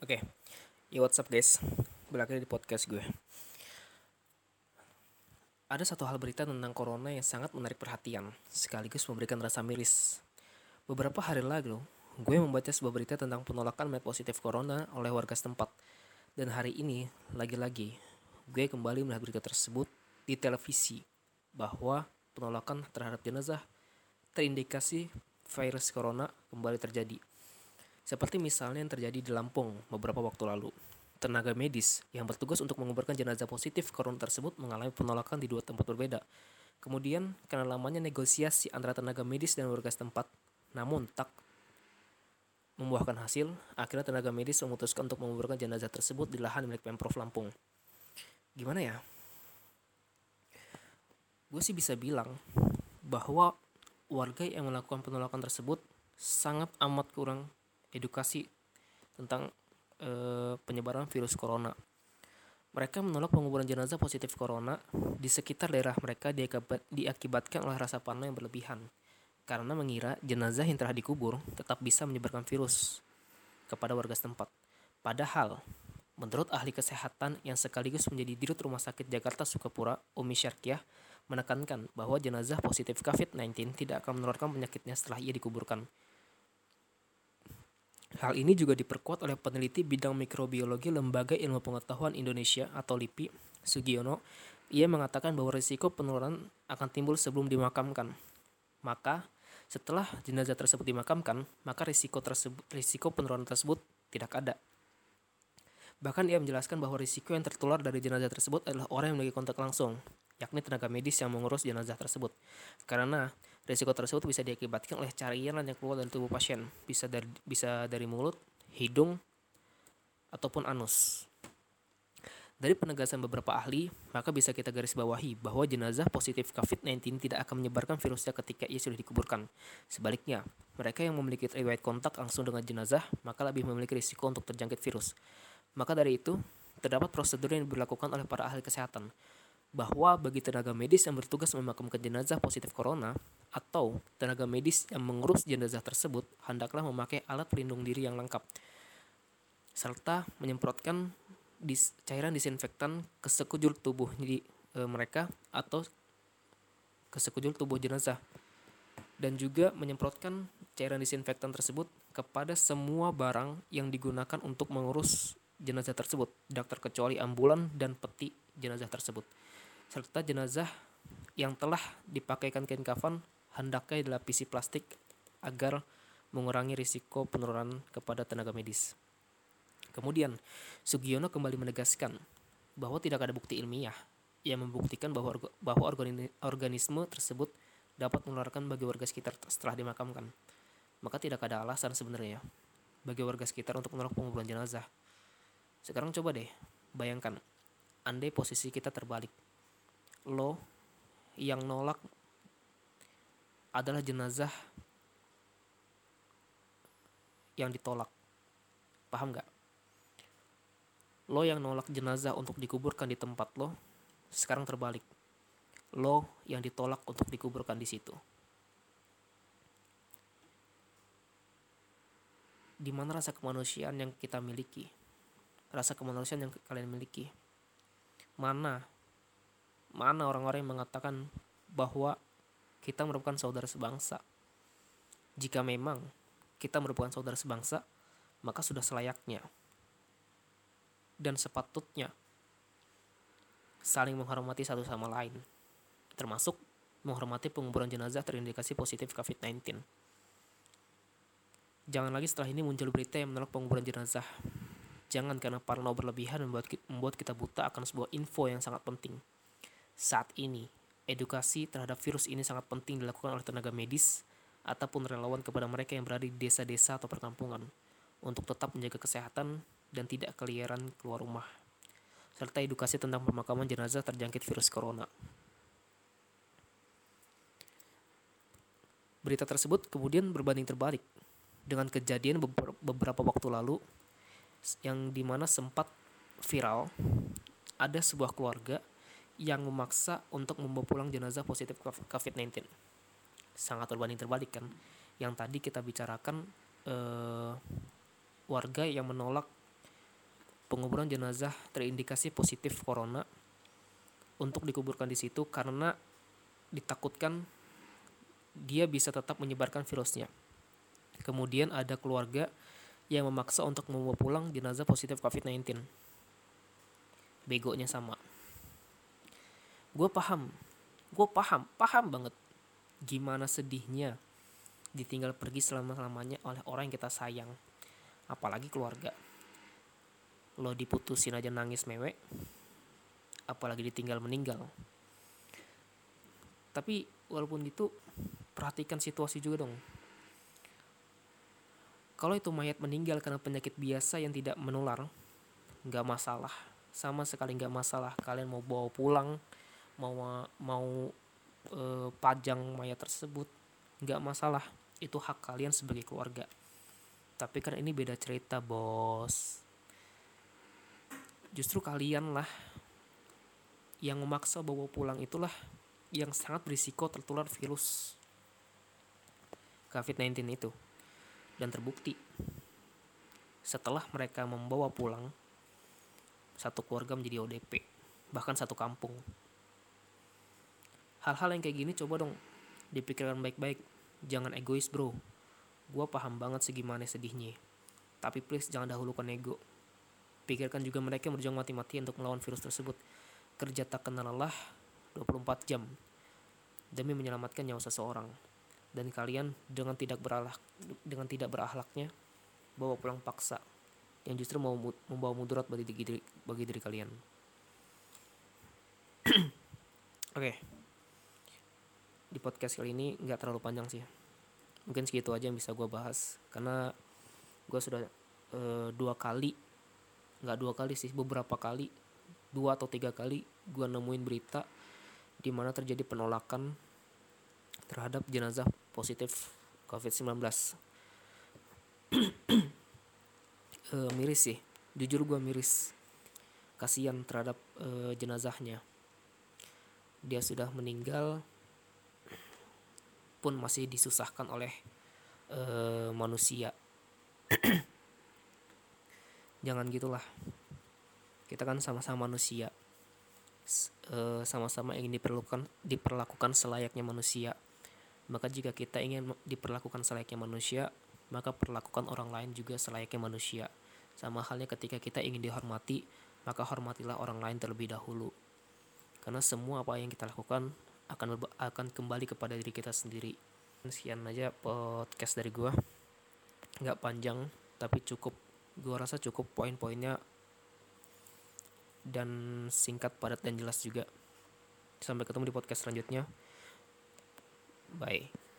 Oke, okay. ya what's guys, lagi di podcast gue. Ada satu hal berita tentang corona yang sangat menarik perhatian, sekaligus memberikan rasa miris. Beberapa hari lalu, gue membaca sebuah berita tentang penolakan med positif corona oleh warga setempat. Dan hari ini, lagi-lagi, gue kembali melihat berita tersebut di televisi bahwa penolakan terhadap jenazah terindikasi virus corona kembali terjadi. Seperti misalnya yang terjadi di Lampung beberapa waktu lalu. Tenaga medis yang bertugas untuk menguburkan jenazah positif corona tersebut mengalami penolakan di dua tempat berbeda. Kemudian, karena lamanya negosiasi antara tenaga medis dan warga setempat, namun tak membuahkan hasil, akhirnya tenaga medis memutuskan untuk menguburkan jenazah tersebut di lahan milik Pemprov Lampung. Gimana ya? Gue sih bisa bilang bahwa warga yang melakukan penolakan tersebut sangat amat kurang edukasi tentang e, penyebaran virus corona. Mereka menolak penguburan jenazah positif corona di sekitar daerah mereka diakibat, diakibatkan oleh rasa parno yang berlebihan karena mengira jenazah yang telah dikubur tetap bisa menyebarkan virus kepada warga setempat. Padahal, menurut ahli kesehatan yang sekaligus menjadi dirut Rumah Sakit Jakarta Sukapura, Umi Syarkiah, menekankan bahwa jenazah positif COVID-19 tidak akan menularkan penyakitnya setelah ia dikuburkan. Hal ini juga diperkuat oleh peneliti bidang mikrobiologi Lembaga Ilmu Pengetahuan Indonesia atau LIPI, Sugiono. Ia mengatakan bahwa risiko penularan akan timbul sebelum dimakamkan. Maka, setelah jenazah tersebut dimakamkan, maka risiko tersebut risiko penularan tersebut tidak ada. Bahkan ia menjelaskan bahwa risiko yang tertular dari jenazah tersebut adalah orang yang memiliki kontak langsung, yakni tenaga medis yang mengurus jenazah tersebut. Karena risiko tersebut bisa diakibatkan oleh cairan yang keluar dari tubuh pasien, bisa dari bisa dari mulut, hidung, ataupun anus. Dari penegasan beberapa ahli, maka bisa kita garis bawahi bahwa jenazah positif COVID-19 tidak akan menyebarkan virusnya ketika ia sudah dikuburkan. Sebaliknya, mereka yang memiliki riwayat kontak langsung dengan jenazah, maka lebih memiliki risiko untuk terjangkit virus. Maka dari itu, terdapat prosedur yang diberlakukan oleh para ahli kesehatan, bahwa bagi tenaga medis yang bertugas memakamkan jenazah positif corona atau tenaga medis yang mengurus jenazah tersebut hendaklah memakai alat pelindung diri yang lengkap serta menyemprotkan dis cairan disinfektan ke sekujur tubuh di, e, mereka atau ke sekujur tubuh jenazah dan juga menyemprotkan cairan disinfektan tersebut kepada semua barang yang digunakan untuk mengurus jenazah tersebut, tidak terkecuali ambulan dan peti jenazah tersebut serta jenazah yang telah dipakaikan kain kafan hendaknya dilapisi plastik agar mengurangi risiko penurunan kepada tenaga medis. Kemudian, Sugiono kembali menegaskan bahwa tidak ada bukti ilmiah yang membuktikan bahwa bahwa organisme tersebut dapat menularkan bagi warga sekitar setelah dimakamkan. Maka tidak ada alasan sebenarnya bagi warga sekitar untuk menolak penguburan jenazah. Sekarang coba deh bayangkan, andai posisi kita terbalik lo yang nolak adalah jenazah yang ditolak. Paham nggak? Lo yang nolak jenazah untuk dikuburkan di tempat lo, sekarang terbalik. Lo yang ditolak untuk dikuburkan di situ. Di mana rasa kemanusiaan yang kita miliki? Rasa kemanusiaan yang kalian miliki? Mana Mana orang-orang yang mengatakan bahwa kita merupakan saudara sebangsa? Jika memang kita merupakan saudara sebangsa, maka sudah selayaknya dan sepatutnya saling menghormati satu sama lain, termasuk menghormati penguburan jenazah terindikasi positif COVID-19. Jangan lagi setelah ini muncul berita yang menolak penguburan jenazah. Jangan karena parno berlebihan membuat kita buta akan sebuah info yang sangat penting. Saat ini, edukasi terhadap virus ini sangat penting dilakukan oleh tenaga medis ataupun relawan kepada mereka yang berada di desa-desa atau perkampungan untuk tetap menjaga kesehatan dan tidak keliaran keluar rumah serta edukasi tentang pemakaman jenazah terjangkit virus corona. Berita tersebut kemudian berbanding terbalik dengan kejadian beberapa waktu lalu yang di mana sempat viral ada sebuah keluarga yang memaksa untuk membawa pulang jenazah positif COVID-19. Sangat berbanding terbalik kan. Yang tadi kita bicarakan eh, warga yang menolak penguburan jenazah terindikasi positif corona untuk dikuburkan di situ karena ditakutkan dia bisa tetap menyebarkan virusnya. Kemudian ada keluarga yang memaksa untuk membawa pulang jenazah positif COVID-19. Begonya sama. Gue paham, gue paham, paham banget gimana sedihnya ditinggal pergi selama-lamanya oleh orang yang kita sayang. Apalagi keluarga. Lo diputusin aja nangis mewek, apalagi ditinggal meninggal. Tapi walaupun gitu, perhatikan situasi juga dong kalau itu mayat meninggal karena penyakit biasa yang tidak menular, nggak masalah. Sama sekali nggak masalah. Kalian mau bawa pulang, mau mau e, pajang mayat tersebut, nggak masalah. Itu hak kalian sebagai keluarga. Tapi kan ini beda cerita, bos. Justru kalian lah yang memaksa bawa pulang itulah yang sangat berisiko tertular virus COVID-19 itu dan terbukti. Setelah mereka membawa pulang, satu keluarga menjadi ODP, bahkan satu kampung. Hal-hal yang kayak gini coba dong dipikirkan baik-baik, jangan egois bro. Gua paham banget sih gimana sedihnya. Tapi please jangan dahulukan ego. Pikirkan juga mereka yang berjuang mati-matian untuk melawan virus tersebut. Kerja tak kenal lelah 24 jam demi menyelamatkan nyawa seseorang dan kalian dengan tidak berakhlak dengan tidak berakhlaknya bawa pulang paksa yang justru mau membawa mudarat bagi diri bagi diri kalian. Oke. Okay. Di podcast kali ini nggak terlalu panjang sih. Mungkin segitu aja yang bisa gue bahas karena gue sudah uh, dua kali nggak dua kali sih beberapa kali dua atau tiga kali gue nemuin berita di mana terjadi penolakan terhadap jenazah positif COVID-19. e, miris sih, jujur gue miris. Kasihan terhadap e, jenazahnya. Dia sudah meninggal pun masih disusahkan oleh e, manusia. Jangan gitulah. Kita kan sama-sama manusia. Sama-sama ingin diperlukan diperlakukan selayaknya manusia maka jika kita ingin diperlakukan selayaknya manusia, maka perlakukan orang lain juga selayaknya manusia. Sama halnya ketika kita ingin dihormati, maka hormatilah orang lain terlebih dahulu. Karena semua apa yang kita lakukan akan akan kembali kepada diri kita sendiri. Sekian aja podcast dari gua. Nggak panjang, tapi cukup. Gua rasa cukup poin-poinnya dan singkat, padat, dan jelas juga. Sampai ketemu di podcast selanjutnya. Bye.